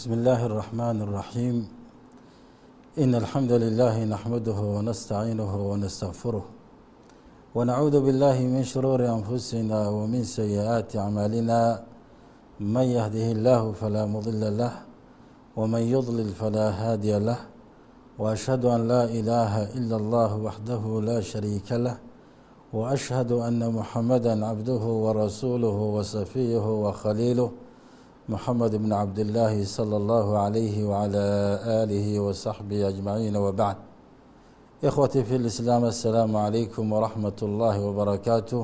بسم الله الرحمن الرحيم إن الحمد لله نحمده ونستعينه ونستغفره ونعوذ بالله من شرور أنفسنا ومن سيئات أعمالنا من يهده الله فلا مضل له ومن يضلل فلا هادي له وأشهد أن لا إله إلا الله وحده لا شريك له وأشهد أن محمدا عبده ورسوله وصفيه وخليله محمد بن عبد الله صلى الله عليه وعلى آله وصحبه أجمعين وبعد إخوتي في الإسلام السلام عليكم ورحمة الله وبركاته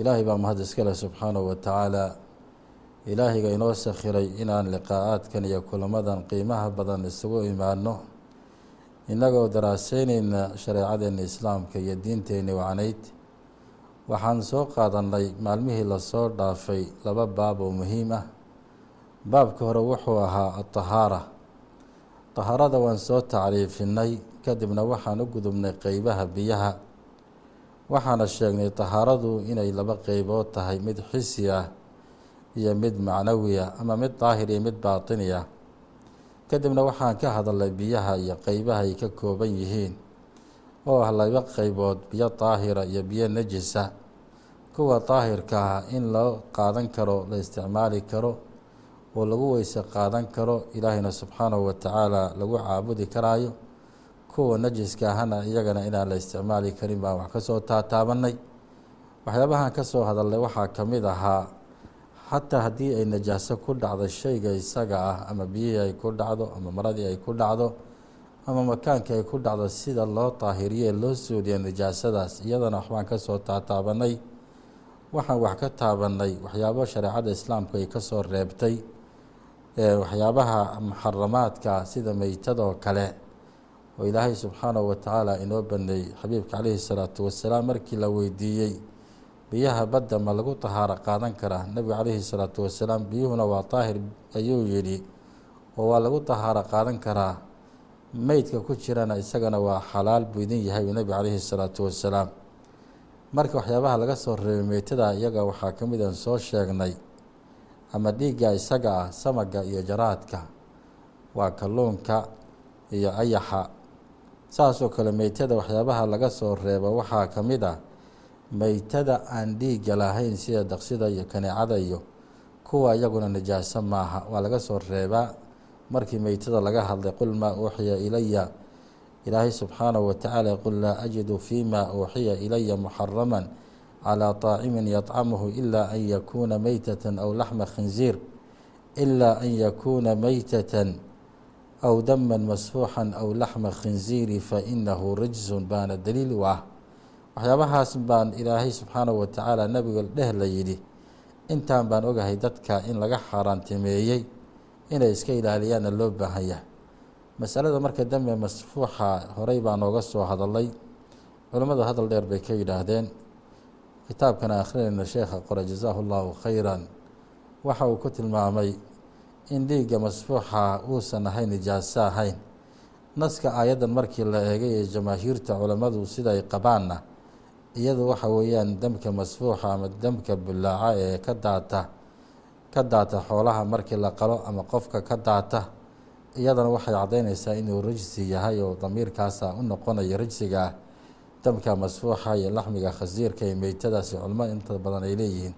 ilaahay baa mahad iskale subxaanahu wa tacaala ilaahayga inoo sakhiray inaan liqaa'aadkan iyo kulamadan qiimaha badan isugu imaano innagoo daraaseyneyna shareecadeena islaamka iyo diinteenni wacnayd waxaan soo qaadannay maalmihii lasoo dhaafay laba baab oo muhiim ah baabka hore wuxuu ahaa atahaara tahaarada waan soo tacriifinay kadibna waxaan u gudubnay qeybaha biyaha. Waxaana sheegnay tahaaradu inay laba qeybood tahay mid xisi ah iyo mid macnawi ah ama mid daahir iyo mid baatini ah kadibna waxaan ka hadalnay biyaha iyo qeybaha ay ka kooban yihiin oo ah laba qeybood biyo daahira iyo biyo najisa. Kuwa daahirka ah in loo qaadan karo la isticmaali karo oo lagu weyse qaadan karo ilaahayna subxaanahu wa tacaala lagu caabudi karaayo kuwa najiska ahana iyagana inaan la isticmaali karin baan wax ka soo taataabanay waxyaabahan ka soo hadalnay waxaa ka mid ahaa xataa haddii ay najaaso ku dhacdo shayga isaga ah ama biyihii ay ku dhacdo ama maradii ay ku dhacdo ama makaankii ay ku dhacdo sida loo daahiriye loo suuliya najaasadaas iyadana waxbaan ka soo taataabanay waxaan wax ka taabanay waxyaabo shareecada islaamku ay ka soo reebtay waxyaabaha muxaramaadka sida meytadoo kale oo ilaahay subxaanahu wa tacaala inoo baneeyey xabiibka caleyhi salaatu wasalaam markii la weydiiyey biyaha badda ma lagu tahaaro qaadan karaa? Nebigu caleyhi salaatu wasalaam biyuhuna waa daahir ayuu yidhi oo waa lagu tahaaro qaadan karaa. Meydka ku jirana isagana waa xalaal buu idin yahay uu nebigu caleyhi salaatu wasalaam marka waxyaabaha laga soo reebay meytada iyaga waxaa ka mid aan soo sheegnay ama dhiigga isaga ah samaga iyo jaraadka. Waa kalluunka iyo ayaxa. Saasoo kale meytada waxyaabaha laga soo reebo waxaa ka mid ah meytada aan dhiigga lahayn sida daqsida iyo kaneecada iyo kuwa iyaguna najaaso maaha. Waa laga soo reebaa markii meytada laga hadlay qul maa uuxiya ilaya ilaahay subxaanahu wa tacaala qul laa ajidu fima uuxiya ilaya muxaraman calىa طaacimin yطcamuhu ila an yakuuna meytata aw laxma khinziir ila an yakuuna meytata aw dama masfuuxa aw laxma khinziiri fainahu rijsun baana daliil u ah waxyaabahaas baan ilaahay subxaanahu wa tacaala nabiga dheh la yidhi intaan baan ogahay dadka in laga xaaraantimeeyey inay iska ilaaliyaanna loo baahan yahay masalada marka dambe masfuuxa horey baa nooga soo hadalay culimmadu hadal dheer bay ka yidhaahdeen kitaabkana akhrinayna sheekha qore jasaahu llahu khayran. Waxa uu ku tilmaamay in dhiigga masfuuxa uusan ahayn nijaaso ahayn. Naska aayaddan markii la eegay ee jamaahiirta culammadu sida ay qabaanna iyadu waxa weeyaan demka masfuuxa ama demka bulaaca ee ka daata ka daata xoolaha markii la qalo ama qofka ka daata. Iyadana waxay caddaynaysaa inuu rijsi yahay oo damiirkaasa u noqonayo rijsiga ah damka masfuuxa iyo laxmiga khasiirka iyo meytadaasi culmo inta badan ay leeyihiin.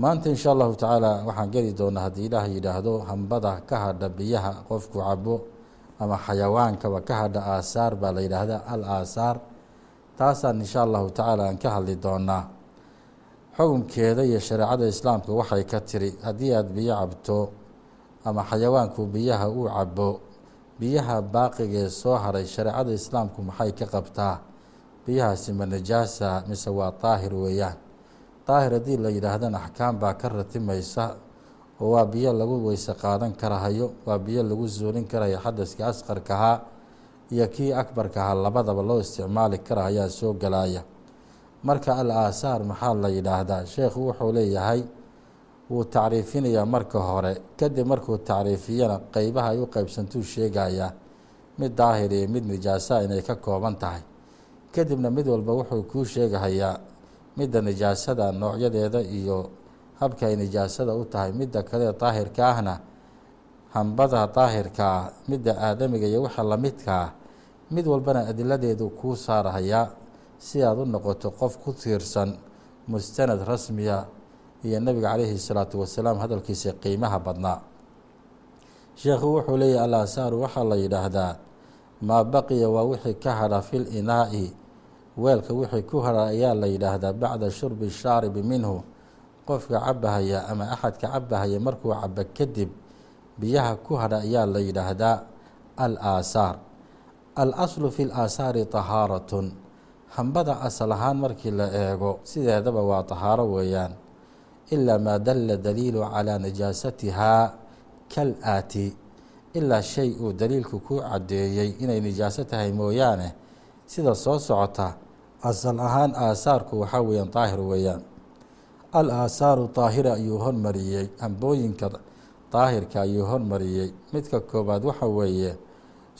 Maanta insha allahu tacaala waxaan geli doonaa haddii ilaah yidhaahdo hambada ka hadha biyaha qofku cabo ama xayawaankaba ka hadha aasaar baa la yidhaahdaa al aasaar taasaan insha allahu tacaala aan ka hadli doonaa. Xukunkeeda iyo shareecada islaamka waxay ka tiri haddii aada biyo cabto ama xayawaanku biyaha uu cabo biyaha baaqigee soo haray shareecada islaamku maxay ka qabtaa? Biyahaasi ma najaasa mise waa daahir weeyaan? Daahir haddii la yidhaahdana axkaam baa ka ratimaysa oo waa biyo lagu weyse qaadan karahayo waa biyo lagu suulin karayo xadaskii asqarkahaa iyo kii akbarkahaa labadaba loo isticmaali kara ayaa soo galaya. Marka al aasaar maxaa la yidhaahdaa? Sheekhu wuxuu leeyahay wuu tacriifinayaa marka hore. Kadib markuu tacriifiyana qeybaha ay u qeybsantuu sheegayaa mid daahir iyo mid nijaasaa inay ka kooban tahay. Kadibna mid walba wuxuu kuu sheegahayaa midda nijaasada noocyadeeda iyo habka ay nijaasada u tahay. Midda kale daahirka ahna hambada daahirka ah midda aadamiga iyo waxa ah mid walbana adiladeedu kuu saarahayaa si aad u noqoto qof ku tiirsan mustanad rasmiya iyo nebiga calayhi salaatu wasalaam hadalkiisa qiimaha badnaa. Sheekhu wuxuu leeyahy al asaaru waxaa la yidhaahdaa maa baqiya waa wixii ka hadha fil inaa'i weelka wixii ku hadha ayaa la yidhaahdaa bacda shurbi shaaribi minhu. Qofka cabahaya ama axadka cabahaya markuu cabo kadib biyaha ku hadha ayaa la yidhaahdaa al aasaar. Al aslu fi laasaari tahaaratun. Hambada asal ahaan markii la eego sideedaba waa tahaaro weeyaan ilaa maa dalla daliilu calaa nijaasatihaa kal aati ilaa shay uu daliilku ku caddeeyey inay nijaaso tahay mooyaane sida soo socota asal ahaan aasaarku waxaa weeyaan daahir weeyaan al aasaaru daahira ayuu hormariyey hambooyinka daahirka ayuu hormariyey midka koobaad waxa weeye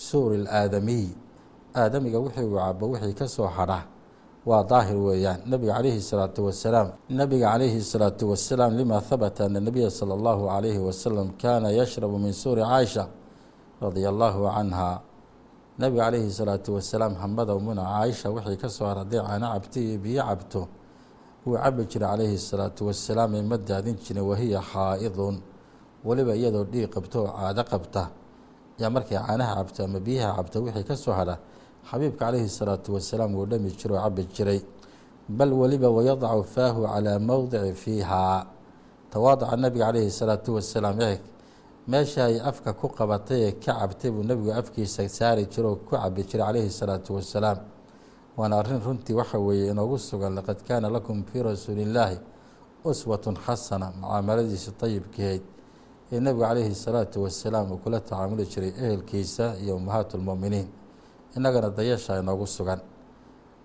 suuri ilaadamiy aadamiga wixii uu cabo wixii ka soo hadha waa daahir weeyaan. Nebiga calayhi salaatu wasalaam nebiga calayhi salaatu wasalaam lima habata ana nabiya sala allahu calayhi wasalam kaana yashrabu min suuri caaisha radia allahu canha nebiga calayhi salaatu wasalaam hambada umuna caaisha wixii ka soo hadha hadday caano cabto iyo biyo cabto. Wuu cabi jiray calayhi salaatu wasalaam ee ma daadin jirin wahiya xaa'idun. Weliba iyadoo dhiig qabto oo caado qabta. Yaa markay caanaha cabto ama biyaha cabto wixii ka soo hadha xabiibka calayhi salaatu wasalaam wuu dhami jiro oo cabi jiray. Bal weliba wayadacu faahu calaa mowdici fiihaa tawaadaca nebiga calayhi salaatu wasalaam eeg meesha ay afka ku qabatay ee ka cabtay buu nebigu afkiisa saari jiro oo ku cabi jiray calayhi salaatu wasalaam waana arrin runtii waxa weeye inoogu sugan laqad kaana lakum fii rasuulillaahi uswatun xasana mucaamaladiisa dayibkeed ee nebigu calayhi salaatu wasalaam uu kula tacaamuli jiray ehelkiisa iyo ummahaat lmu'miniin innagana dayasha inoogu sugan.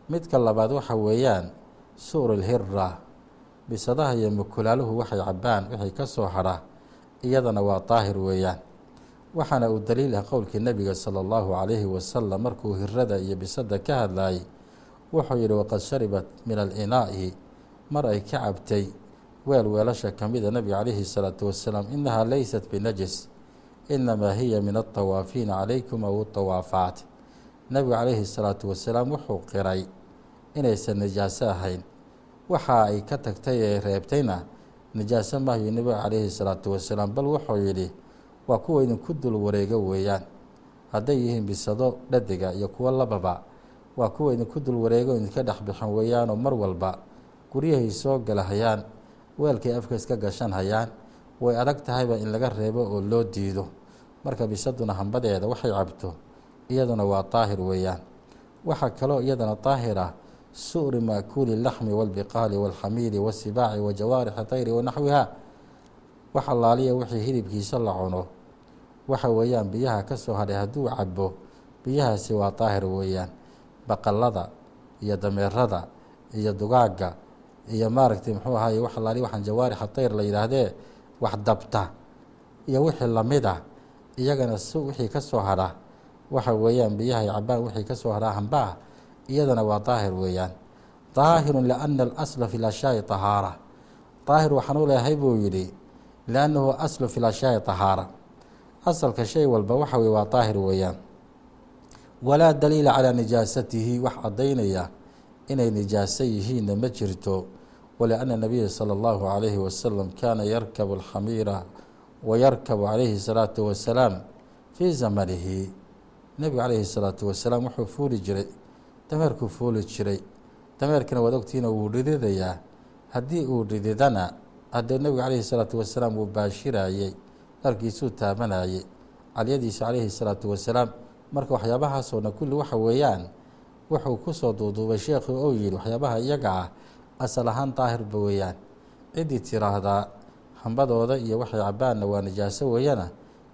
Midka labaad waxa weeyaan suur ilhira bisadaha iyo mukulaaluhu waxay cabaan wixii ka soo hadha iyadana waa daahir weeyaan. Waxaana uu daliil ah qowlkii nebiga sala allahu calayhi wasalam markuu hirada iyo bisada ka hadlayay wuxuu yidhi waqad sharibat min alinaa'i. Mar ay ka cabtay weel weelasha ka mida nebiga calayhi salaatu wasalaam inahaa leysat binajis inamaa hiya min altawaafiina calaykum aw tawaafaat nebigu calayhi salaatu wasalaam wuxuu qiray inaysan nijaaso ahayn. Waxa ay ka tagtay ee reebtayna nijaaso maayo nebiga calayhi salaatu wasalaam bal wuxuu yidhi waa kuwa idinku dul wareego weeyaan. Hadday yihiin bisado dhadiga iyo kuwo lababa waa kuwa idinku dul wareego idinka dhex bixin weeyaanoo mar walba guryahay soo galahayaan weelkay afka iska gashan hayaan way adag tahayba in laga reebo oo loo diido. Marka bisaduna hambadeeda waxay cabto iyaduna waa daahir weeyaan. Waxaa kaloo iyadana daahir ah su'ri maakuuli laxmi walbiqaali walxamiili wasibaaci wa jawaarixi tayri wa naxwiha. Wax allaaliya wixii hilibkiisa la cuno. Waxa weeyaan biyaha ka soo hadhay hadduu cabo biyahaasi waa daahir weeyaan. Baqalada iyo dameerada iyo dugaagga iyo maaragtay muxuu ahaye wax allaaliya waxaan jawaarixa tayr la yidhaahdee wax dabta iyo wixii la mid ah iyagana si wixii ka soo hadha waxa weeyaan biyahay cabaan wixii ka soo hadhaa hambaa iyadana waa daahir weeyaan. Daahirun liana alasla fi lashyaai tahaara. Daahir waxaan u leehay buu yidhi liannahu aslu fi lashyaai tahaara. Asalka shay walba waxa weye waa daahir weeyaan. Walaa daliila calaa nijaasatihi wax caddaynaya inay nijaaso yihiinna ma jirto. Walianna nabiya sala allahu calayhi wasalam kaana yarkabu alxamiira wa yarkabu calayhi salaatu wasalaam fii zamanihi nebigu calayhi salaatu wasalaam wuxuu fuuli jiray dameerkuu fuuli jiray. Dameerkana waad ogtihiina wuu dhididayaa haddii uu dhididana haddee nebigu calayhi salaatu wasalaam wuu baashiraayey dharkiisuu taabanayey. Calyadiisa calayhi salaatu wasalaam marka waxyaabahaasoo dhan kulli waxa weeyaan wuxuu ku soo duuduubay sheekhu ou yidhi waxyaabaha iyaga ah asal ahaan daahirba weeyaan. Ciddii tiraahdaa hambadooda iyo waxay cabaanna waa nijaaso weeyana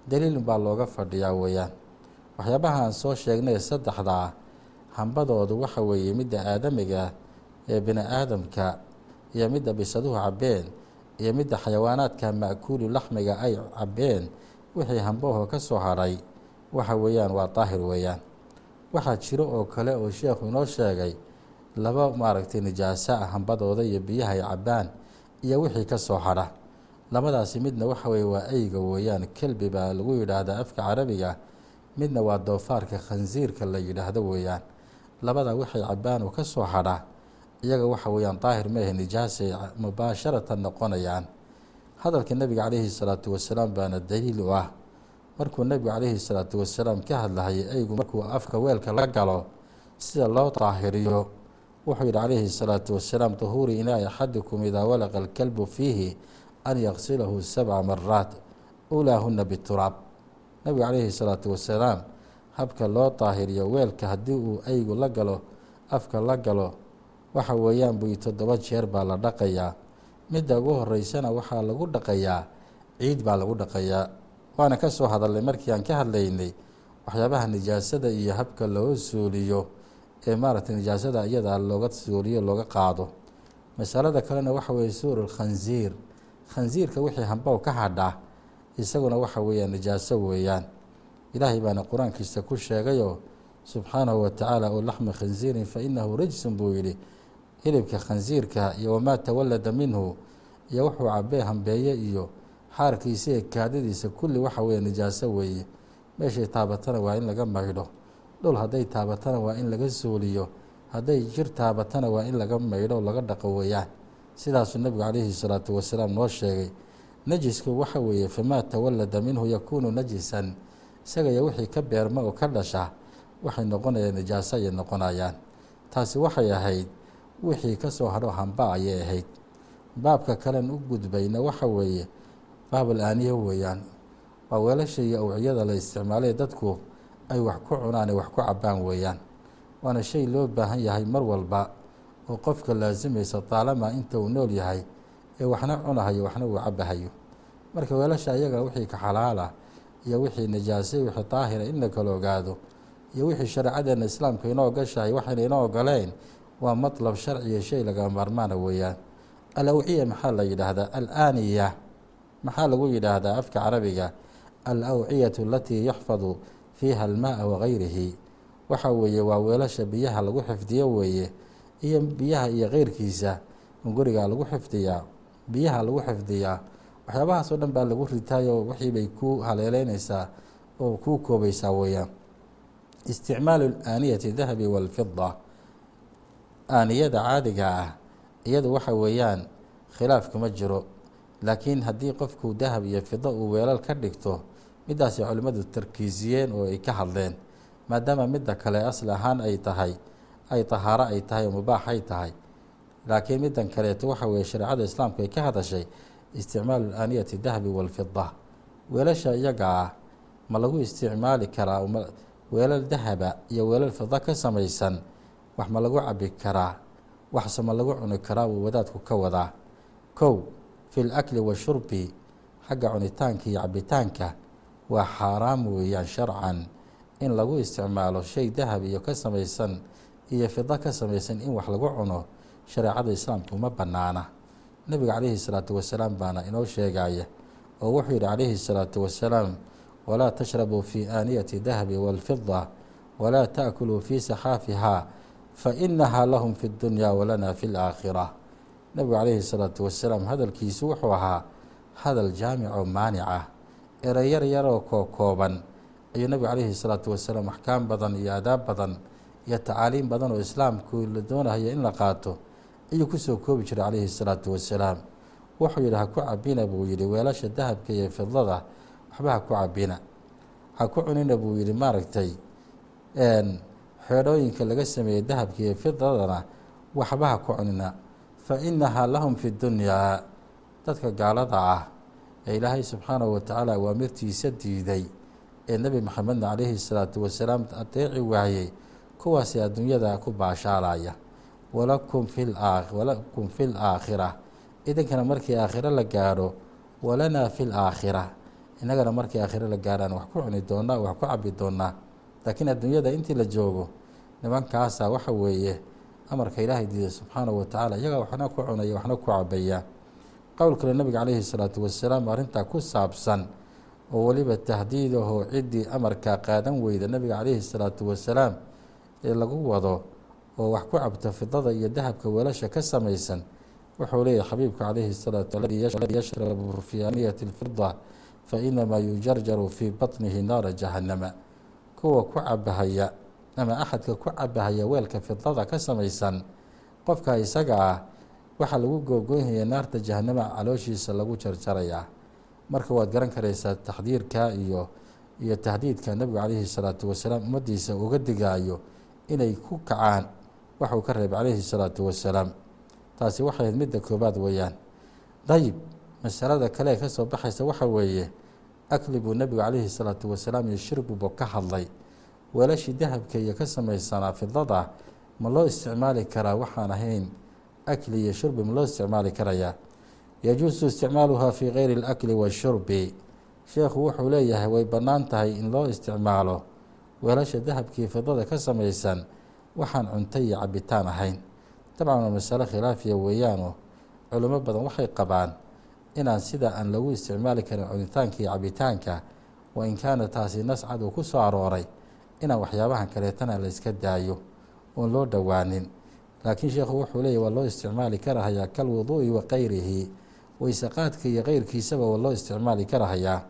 daliil baa looga fadhiyaa weeyaan waxyaabaha aan soo sheegnay saddexda ah hambadoodu waxa weeye midda aadamiga ee bini aadamka iyo midda bisaduhu cabeen iyo midda xayawaanaadka ma'kuulu laxmiga ay cabeen wixii hambahoo ka soo hadhay waxa weeyaan waa daahir weeyaan. Waxaa jiro oo kale oo sheekhu inoo sheegay laba maaragtay nijaaso ah hambadooda iyo biyahay cabaan iyo wixii ka soo hadha labadaasi midna waxa weye waa eyga weeyaan kelbi baa lagu yidhaahdaa afka carabiga midna waa doofaarka khansiirka la yidhaahdo weeyaan. Labada waxay cabaan oo ka soo hadha iyaga waxa weeyaan daahir meehe nijaasay mubaasharatan noqonayaan. Hadalka nebiga calayhi salaatu wasalaam baana daliil u ah. Markuu nebigu calayhi salaatu wasalaam ka hadlahayay eygu markuu afka weelka la galo sida loo daahiriyo wuxuu yidhi calayhi salaatu wasalaam tahuuri inaai axadikum idaa walaqa alkalbu fiihi an yaqsilahu sabca maraat ulaahuna bituraab nebigu calayhi salaatu wasalaam habka loo daahiriyo weelka haddii uu eygu la galo afka la galo waxa weeyaan bui toddoba jeer baa la dhaqayaa. Midda ugu horeysana waxaa lagu dhaqayaa ciid baa lagu dhaqayaa. Waana ka soo hadalnay markii aan ka hadlaynay waxyaabaha nijaasada iyo habka loo suuliyo ee maaragtay nijaasada iyadaa looga suuliyo looga qaado. Masalada kalena waxa weeye suur khansiir khansiirka wixii hambow ka hadha isaguna waxa weeyaan nijaaso weeyaan. Ilaahay baana qur'aankiisa ku sheegayoo subxaanahu wa tacaala oo laxmi khansiirin fa inahu rajsun buu yidhi. Hilibka khansiirka iyo wamaa tawallada minhu iyo wuxuu cabee hambeeye iyo xaarkiisa iyo kaadadiisa kulli waxa weeye nijaaso weeye. Meeshay taabatana waa in laga maydho. Dhul hadday taabatana waa in laga suuliyo. Hadday jir taabatana waa in laga maydho laga dhaqo weeyaan. Sidaasuu nebigu calayhi salaatu wasalaam noo sheegay najisku waxa weeye famaa tawallada minhu yakuunu najisan. Isagaiyo wixii ka beerma oo ka dhasha waxay noqonayaan nijaaso ayay noqonayaan. Taasi waxay ahayd wixii ka soo hadho hamba ayay ahayd. Baabka kalen u gudbayna waxa weeye baabal aaniya weeyaan. Waa weelasha iyo awciyada la isticmaalay dadku ay wax ku cunaan ay wax ku cabaan weeyaan. Waana shay loo baahan yahay mar walba oo qofka laasimaysa taalamaa inta uu nool yahay ee waxna cunahayo waxna uu cabahayo marka weelasha ayaga wixii ka xalaala iyo wixii nijaasay wixii daahira in la kala ogaado iyo wixii shareecadeena islaamka inoo gashahay waxayna inoo ogoleen waa matlab sharciya shay laga maarmaana weeyaan. Alawciya maxaa la yidhaahdaa? Alaaniya maxaa lagu yidhaahdaa afka carabiga? Alawciyatu alatii yaxfadu fiiha almaaa wagayrihi waxa weeye waa weelasha biyaha lagu xifdiyo weeye iyo biyaha iyo keyrkiisa gurigaa lagu xifdiyaa biyaha lagu xifdiyaa. Waxyaabahaas oo dhan baa lagu ritaayo wixii bay ku haleeleynaysaa oo kuu koobaysaa weeyaan. Isticmaalu aaniyati dahabi walfida aaniyada caadiga ah iyadu waxa weeyaan khilaaf kuma jiro. Laakiin haddii qofku dahab iyo fido uu weelal ka dhigto midaasay culimmadu tarkiisiyeen oo ay ka hadleen maadaama midda kale asli ahaan ay tahay ay tahaaro ay tahay oo mubaax ay tahay laakiin middan kaleeto waxa weeye shareecada islaamku ay ka hadashay isticmaalu aaniyati dahabi walfida weelasha iyaga ah ma lagu isticmaali karaa weelal dahaba iyo weelal fida ka samaysan wax ma lagu cabi karaa waxse ma lagu cuni karaa wuu wadaadku ka wadaa. Kow fi lakli washurbi xagga cunitaanka iyo cabitaanka waa xaaraam weeyaan sharcan in lagu isticmaalo shay dahab iyo ka samaysan iyo fido ka samaysan in wax lagu cuno shareecada islaamku ma bannaana. Nebiga calayhi salaatu wasalaam baana inoo sheegaya oo wuxuu yidhi calayhi salaatu wasalaam walaa tashrabuu fii aaniyati dahabi walfida walaa taakuluu fii saxaafihaa fa inahaa lahum fi ddunyaa walanaa fi laakhira nebigu calayhi salaatu wasalaam hadalkiisu wuxuu ahaa hadal jaamico maanic ah ereyar yaroo kookooban ayuu nebigu calayhi salaatu wasalaam axkaam badan iyo adaab badan iyo tacaaliim badan oo islaamku la doonayo in la qaato ayuu ku soo koobi jiray calayhi salaatu wasalaam wuxuu yidhi ha ku cabina buu yidhi. Weelasha dahabka iyo fidlada waxba ha ku cabina ha ku cunina buu yidhi. Maaragtay xeedhooyinka laga sameeyey dahabka iyo fidladana waxba ha ku cunina. Fa inahaa lahum fi dunyaa dadka gaalada ah ee ilaahay subxaanahu watacaala awaamirtiisa diiday ee nebi maxamedna calayhi salaatu wasalaam adeeci waayey. Kuwaasi adduunyada ku baashaalaya walakum fi laakhira idinkana markii aakhiro la gaadho walanaa fi laakhira innagana markii aakhiro la gaadhaan wax ku cuni doonaa wax ku cabi doonaa. Laakiin adduunyada intii la joogo nimankaasa waxa weeye amarka ilaahay diiday subxaanahu watacaala iyagaa waxna ku cunaya waxna ku cabaya qowl kale nabiga calayhi salaatu wasalaam arrintaa ku saabsan oo weliba tahdiid ahoo ciddii amarkaa qaadan weyda nabiga calayhi salaatu wasalaam ee lagu wado oo wax ku cabta fidada iyo dahabka weelasha ka samaysan wuxuu leeyahy xabiibku calayhi salaatu aladi yashrabu fii aniyati lfida fa inamaa yujarjaru fii batnihi naara jahanama kuwa ku cabahaya ama axadka ku cabahaya weelka fidada ka samaysan qofka isaga ah waxaa lagu googoynhayaa naarta jahanama calooshiisa lagu jarjarayaa. Marka waad garan karaysaa taxdiirka iyo iyo tahdiidka nabigu calayhi salaatu wasalaam ummadiisa uga digaayo inay ku kacaan waxuu ka reebay calayhi salaatu wasalaam. Taasi waxay ahayd midda koobaad weeyaan. Dayib masalada kale ee ka soo baxaysa waxa weeye akli buu nebigu calayhi salaatu wasalaam iyo shirbuba ka hadlay. Weelashii dahabka iyo ka samaysanaa fidada ma loo isticmaali karaa waxaan ahayn? Akli iyo shurbi ma loo isticmaali karayaa yajuusu isticmaaluhaa fii gayri اlakli washurbi sheekhu wuxuu leeyahay way bannaan tahay in loo isticmaalo. Weelasha dahabkii fidada ka samaysan waxaan cunto iyo cabitaan ahayn. Dabcan waa masalo khilaafiya weeyaanoo culimo badan waxay qabaan inaan sida aan lagu isticmaali karin cunitaanka iyo cabitaanka wa in kaana taasi nascad uu ku soo arooray inaan waxyaabahan kaleetana la yska daayo oon loo dhowaanin laakiin sheekhu wuxuu leeyahy waa loo isticmaali karahayaa kalwuduu'i wa kayrihi weyseqaadka iyo keyrkiisaba waa loo isticmaali karahayaa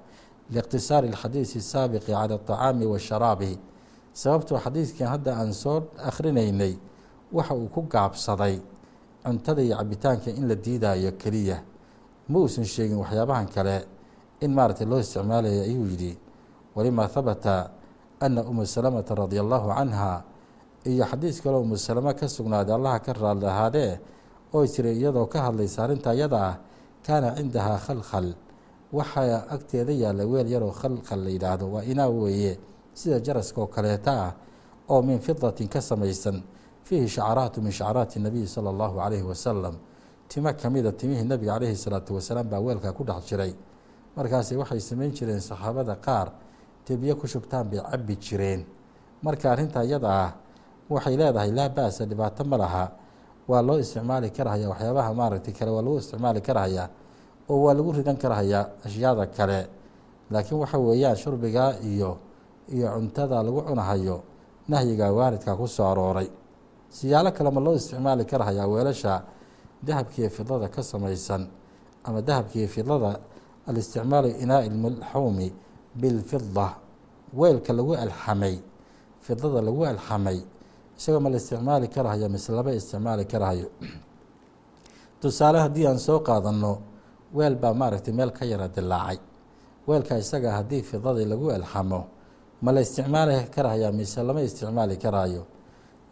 liiqtisaari alxadiisi asaabiqi cala aطacaami washaraabi sababtoo xadiidkan hadda aan soo akhrinaynay waxa uu ku gaabsaday cuntada iyo cabitaanka in la diidaayo keliya. Ma uusan sheegin waxyaabahan kale in maaragtay loo isticmaalaya ayuu yidhi. Walima habata ana umu salamata radia allahu canha iyo xadiis kaleo umu salamo ka sugnaaday allaha ka raali ahaadee oo jiray iyadoo ka hadlaysa arrinta iyada ah kaana cindahaa khalkhal. Waxaa agteeda yaalla weel yaroo khalkhal la yidhaahdo waa inaa weeye sida jaraska oo kaleeta ah oo min fidatin ka samaysan fiihi shacaraatu min shacaraati nabiyi sala allahu calayhi wasalam timo kamida timihii nabiga calayhi salaatu wasalaam baa weelkaa ku dhex jiray. Markaasi waxay samayn jireen saxaabada qaar dee biyo ku shubtaan bay cabbi jireen. Marka arrinta iyada ah waxay leedahay laa ba-sa dhibaato ma laha. Waa loo isticmaali karahaya waxyaabaha maaragtay kale waa lagu isticmaali karahayaa oo waa lagu ridan karahayaa ashyaada kale. Laakiin waxa weeyaan shurbigaa iyo iyo cuntada lagu cunahayo nahyiga waaridka ku soo arooray. Siyaalo kale ma loo isticmaali karahayaa weelasha dahabkiiyo fidada ka samaysan ama dahabkiiyo fidada alisticmaalu inaa'i lmalxuumi bilfida weelka lagu alxamay fidada lagu alxamay isagoo ma la isticmaali karahayo mise laba isticmaali karahayo. Tusaale haddii aan soo qaadanno weel baa maaragtay meel ka yara dilaacay weelka isaga haddii fidadii lagu alxamo ma la isticmaali karahayaa mise lama isticmaali karayo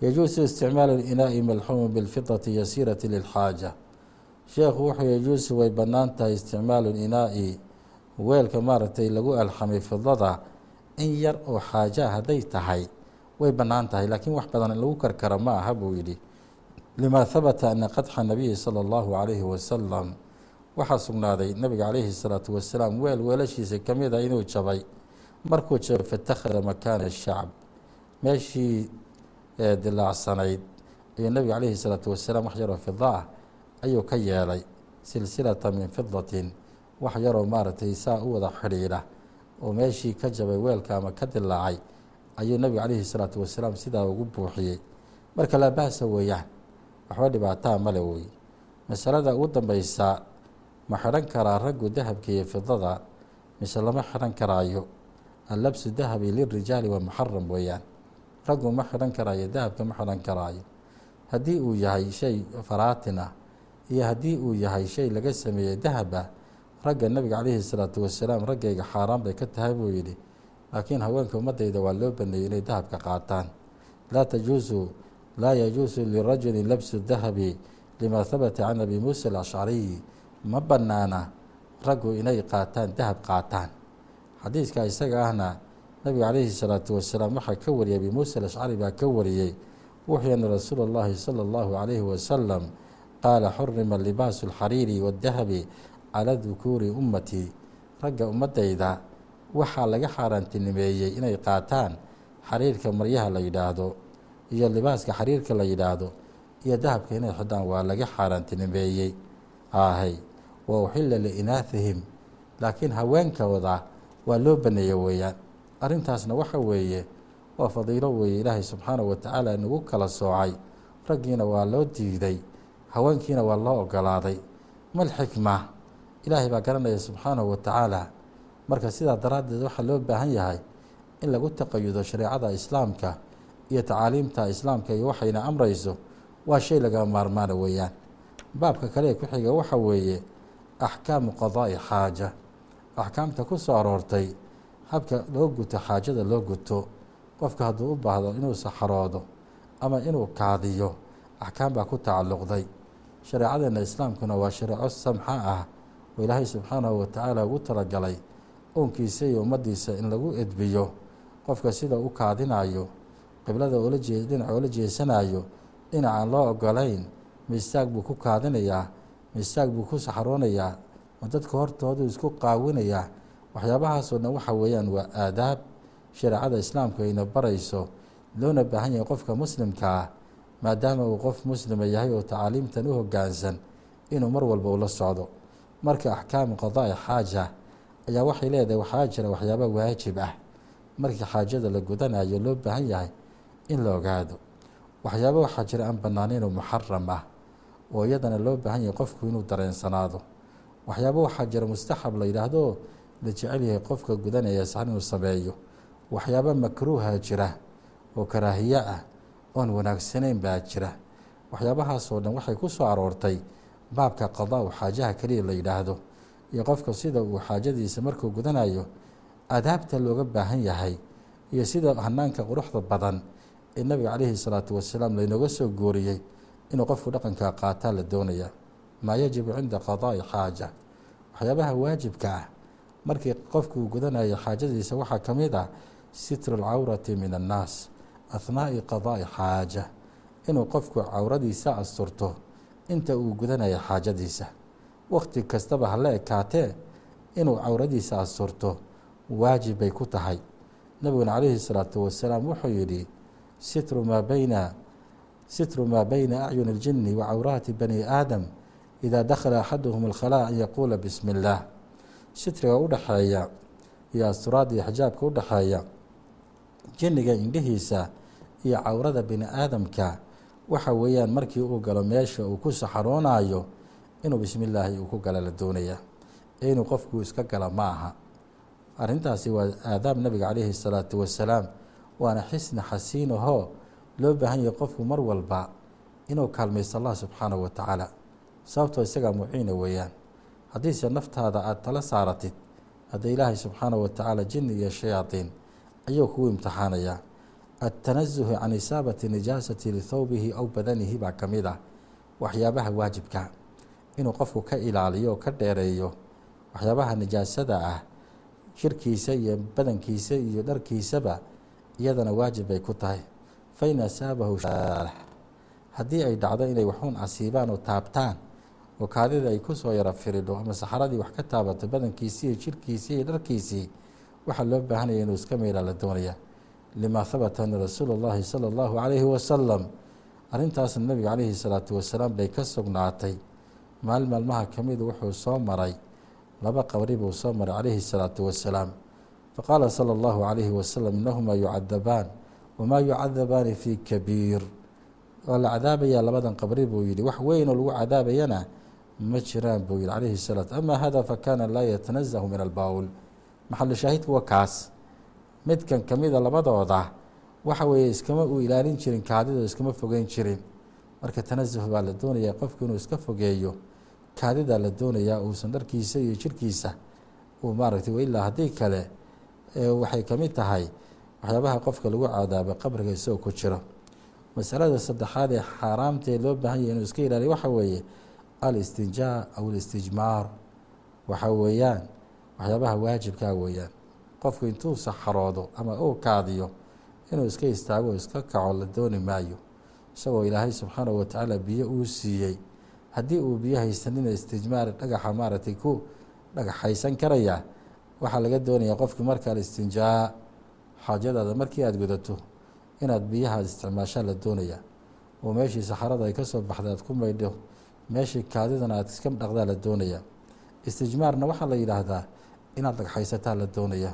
yajuusu isticmaalu inaa'i malxuumi bilfidati yasiirati lilxaaja. Sheekhu wuxuu yajuusu way bannaan tahay isticmaalu inaa'i weelka maaragtay lagu alxamay fidada in yar oo xaaja hadday tahay. Way bannaan tahay laakiin wax badan lagu karkara ma aha buu yidhi. Limaa habata ana qadxa nabiyi sala allahu calayhi wasalam waxaa sugnaaday nabiga calayhi salaatu wasalaam weel weelashiisa ka mid a inuu jabay markuu jabay fatakhada makaana shacb meeshii dilaacsanayd ayuu nabiga calayhi salaatu wasalaam wax yaroo fida ah ayuu ka yeelay silsilata min fidatin wax yaroo maaragtay saa u wada xidhiidha. Oo meeshii ka jabay weelka ama ka dilaacay ayuu nabiga calayhi salaatu wasalaam sidaa ugu buuxiyey. Marka laa bahsa weeyaan waxba dhibaataa male wey masalada ugu dambeysa ma xidhan karaa raggu dahabka iyo fidada mise lama xidhan karaayo allabsu dahabi lirijaali waa muxaram weeyaan. Raggu ma xidhan karaayo dahabka ma xidhan karaayo. Haddii uu yahay shay faraatin iyo haddii uu yahay shay laga sameeyey dahaba ragga nabiga calayhi salaatu wasalaam raggayga xaaraan bay ka tahay buu yidhi. Laakiin haweenka ummadayda waa loo baneeyey inay dahabka qaataan. Laa tajuusu laa yajuusu lirajuli labsu dahabi lima habata can abi muusa alashcariyi ma banaana raggu inay qaataan dahab qaataan xadiiska isaga ahna nabiga calayhi salaatu wasalaam waxaa ka wariyay abi muusa alashcari baa ka wariyey wuxuu ana rasuula اllahi salى اllahu calayhi wasalam qaala xurima libaasu اlxariiri wاdahabi calى dukuuri ummatii ragga ummadayda waxaa laga xaaraantinimeeyey inay qaataan xariirka maryaha la yidhaahdo iyo libaaska xariirka la yidhaahdo iyo dahabka inay xidhaan waa laga xaaraantinimeeyey ahay wa uxila liinaahihim laakiin haweenkooda waa loo baneeye weeyaan. Arrintaasna waxa weeye waa fadiilo weeye ilaahay subxaanahu watacaala nagu kala soocay. Raggiina waa loo diiday haweenkiina waa loo ogolaaday mal xikma ilaahay baa garanaya subxaanahu wa tacaala marka sidaa daraaddeed waxaa loo baahan yahay in lagu taqayudo shareecada islaamka iyo tacaaliimta islaamka iyo waxayna amrayso waa shay laga maarmaana weeyaan. Baabka kale ee ku xiga waxa weeye axkaamu qadaa'i xaaja axkaamta ku soo aroortay habka loo guto xaajada loo guto qofka hadduu u baahdo inuu saxaroodo ama inuu kaadiyo axkaam baa ku tacalluqday. Shareecadeenna islaamkuna waa shareeco samxa ah oo ilaahay subxaanahu wa tacaala ugu talagalay oonkiisa iyo ummaddiisa in lagu edbiyo qofka sida u kaadinayo qiblada oola jee dhinaca oola jeesanayo dhinacaan loo ogolayn miistaag buu ku kaadinayaa miistaag buu ku saxroonayaa ma dadka hortoodu isku qaawinayaa waxyaabahaasoo dhan waxa weeyaan waa aadaab shareecada islaamku ayna barayso loona baahan yahay qofka muslimka ah maadaama uu qof muslima yahay oo tacaaliimtan u hoggaansan inuu mar walba ula socdo. Marka axkaamu qadaa'i xaaja ayaa waxay leedahay waxaa jira waxyaaba waajib ah. Markii xaajada la gudanayo loo baahan yahay in la ogaado. Waxyaaba waxaa jira aan bannaaneyn oo muxaram ah oo iyadana loo baahan yahay qofku inuu dareensanaado waxyaaba waxaa jira mustaxab la yidhaahdo la jecel yahay qofka gudanaya sax inuu sameeyo. Waxyaaba makruuha jira oo karaahiye ah oon wanaagsanayn baa jira. Waxyaabahaasoo dhan waxay ku soo aroortay baabka qadaa u xaajaha keliya la yidhaahdo. Iyo qofka sida uu xaajadiisa markuu gudanayo adaabta looga baahan yahay iyo sida hanaanka quruxda badan ee nabiga caleyhi salaatu wasalaam laynooga soo gooriyey inuu qofku dhaqanka qaataa la doonaya maa yajibu cinda qadaa'i xaaja. Waxyaabaha waajibka ah markii qofkuu gudanayo xaajadiisa waxaa ka mid ah sitru alcawrati min annaas ahnaa'i qadaa'i xaaja inuu qofku cawradiisa asturto inta uu gudanayo xaajadiisa. Wakhti kastaba hala ekaatee inuu cawradiisa asturto waajib bay ku tahay. Nabiguna calayhi salaatu wasalaam wuxuu yidhi sitru maa bayna sitru maa bayna acyuni اljini wa cawraati bani aadam idaa dakhala axaduhum alkhalaa an yaquula bismi اllaah sitriga udhaxeeya iyo asturaadda iyo xijaabka udhaxeeya jinniga indhihiisa iyo cawrada bini aadamka waxa weeyaan markii uu galo meesha uu ku saxaroonayo inuu bismi illaahi uu ku gala la doonaya ee inuu qofku iska gala ma aha arrintaasi waa aadaab nabiga calayhi salaatu wasalaam waana xisni xasiin ahoo loo baahan yahay qofku mar walba inuu kaalmaysto allah subxaanahu wa tacaala sababtoo isagaa muciina weeyaan. Haddiise naftaada aada tala saaratid hadda ilaahay subxaanahu wa tacaala jinni iyo shayaadiin ayuu kugu imtixaanayaa adtanasuhu can isaabati nijaasati lithawbihi aw badanihi baa ka mid ah waxyaabaha waajibka inuu qofku ka ilaaliyo oo ka dheereeyo waxyaabaha nijaasada ah jirkiisa iyo badankiisa iyo dharkiisaba iyadana waajib bay ku tahay. Fain asaabahu haddii ay dhacdo inay waxuun asiibaan oo taabtaan oo kaadida ay kusoo yara firidho ama saxaradii wax ka taabato badankiisii iyo jirkiisii iyo dharkiisii waxaa loo baahanaya inuu iska meelaa la doonaya lima habata ana rasuula اllahi salى اllahu calayhi wasalam arrintaasna nabiga calayhi salaatu wasalaam bay ka sugnaatay maal maalmaha ka midu wuxuu soo maray laba qabri buu soo maray calayhi salaatu wasalaam faqaala salى اllahu calayhi wasalam inahumaa yucadabaan wamaa yucadabaani fii kabiir waa la cadaabayaa labadan qabri buu yihi wax weyn oo lagu cadaabayana ma jiraan buu yihi calayhi salaatu ama hada fakana laa yatanazahu min albawl maxalu shaahidku waa kaas. Midkan kamida labadooda waxa weeye iskama uu ilaalin jirin kaadida iskama fogeyn jirin. Marka tanasuh baa la doonayaa qofku inuu iska fogeeyo kaadidaa la doonayaa uusan dharkiisa iyo jirkiisa uu maaragtay ilaa haddii kale waxay ka mid tahay waxyaabaha qofka lagu cadaabo qabriga isagoo ku jiro. Masalada saddexaad ee xaaraamtaee loo baahan yahy inuu iska ilaaliyo waxa weeye alistinjaa aw alistijmaar waxa weeyaan waxyaabaha waajibkaa weeyaan. Qofku intuu saxaroodo ama uu kaadiyo inuu iska istaago iska kaco la dooni maayo. Isagoo ilaahay subxaanahu watacaala biyo uu siiyey. Haddii uu biyo haysanina istijmaar dhagaxa maaragtay ku dhagaxaysan karaya waxaa laga doonayaa qofkii marka alistinjaa xaajadaada markii aada gudato inaad biyahaad isticmaashaa la doonaya. Oo meeshii saxarada ay ka soo baxda aad ku maydho meeshii kaadidana aad iska dhaqdaa la doonaya. Istijmaarna waxaa la yidhaahdaa inaad dhagxaysataa la doonaya.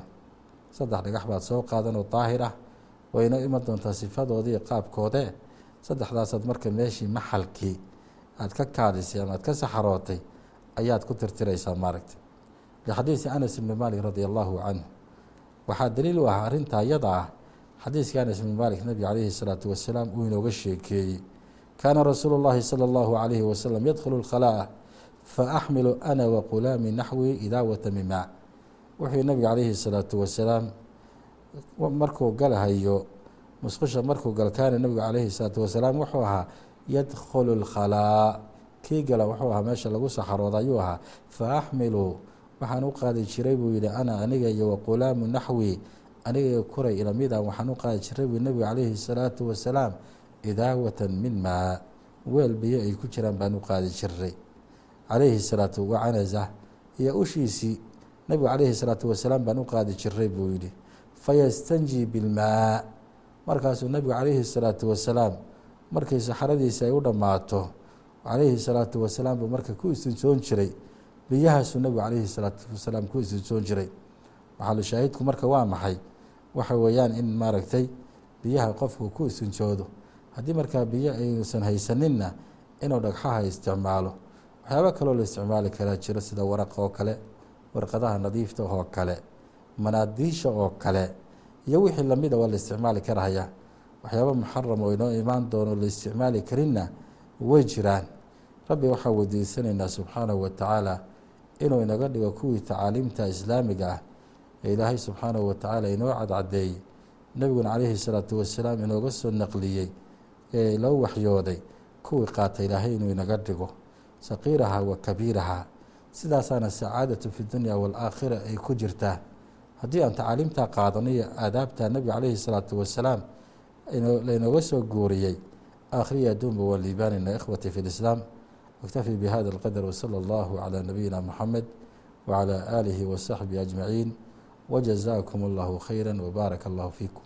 Saddex dhagax baad soo qaadan oo daahir ah wayna iman doontaa sifadoodii qaabkoodee. Saddexdaasaad marka meeshii maxalkii aad ka kaadisay ama aad ka saxarootay ayaad ku tirtiraysaa maaragtay. Lixadiisi anas ibni malik radi allahu canhu. Waxaa daliil u ah arrintaa iyada ah xadiiska anas ibni malik nabiga calayhi salaatu wasalaam uu inooga sheekeeyey kaana rasuulu llahi salى allahu alayhi wasalam yadkhulu lkhalaa'a faaxmilu ana waqulaami naxwi idaawata min maa wuxuu nabiga calayhi salaatu wasalaam markuu galahayo musqusha markuu galo kaana nabigu calayhi salaatu wasalaam wuxuu ahaa yadkhulu lkhalaa kii gala wuxuu ahaa meesha lagu saxarooda ayuu ahaa faaxmilu waxaan u qaadi jiray buu yihi ana aniga iyo waqulaamu naxwi aniga iyo kuray ilamida waxaan u qaadi jiray buu nabigu calayhi salaatu wasalaam idaawatan min maa weel biyo ay ku jiraan baan u qaadi jiray calayhi salaatu wacanaza iyo ushiisii nabigu calayhi salaatu wasalaam baan u qaadi jiray buu yihi fayastanji bilmaa markaasuu nabigu calayhi salaatu wasalaam markii saxaradiisi ay u dhammaato calayhi salaatu wasalaam buu marka ku istinsoon jiray. Biyahaasuu nabigu calayhi salaatu wasalaam ku istinsoon jiray. Maxalu shaahidku marka waa maxay? Waxa weeyaan in maaragtay biyaha qofku ku istinsoodo haddii markaa biyo aysan haysaninna inuu dhagxaha isticmaalo waxyaaba kaloo la isticmaali karaa jiro sida waraq oo kale warqadaha nadiifta oo kale manaadiisha oo kale iyo wixii lamida waa la isticmaali karahaya waxyaaba muxaram oo inoo imaan doono la isticmaali karinna way jiraan. Rabbi waxaa weydiisanaynaa subxaanahu wa tacaala inuu inaga dhigo kuwii tacaaliimta islaamiga ah ee ilaahay subxaanahu wa tacaala inoo cadcadeeyey. Nebiguna calayhi salaatu wasalaam inooga soo naqliyey ee loo waxyooday kuwii qaata ilaahay inuu inaga dhigo saqiiraha wa kabiiraha sidaasaana sacaadatu fi dunya waalaakhira ay ku jirtaa haddii aan tacaaliimtaa qaadano iyo aadaabta nebiga calayhi salaatu wasalaam lainooga soo guuriyey aakhriya adduunba waa liibaanina ikhwati fi lislaam اkتفي بhذا الqدر وصلى الله على نبينا محمد وعلى آله وصحبه أجمعين وجزاكم الله خيرا وبارك الله فيكم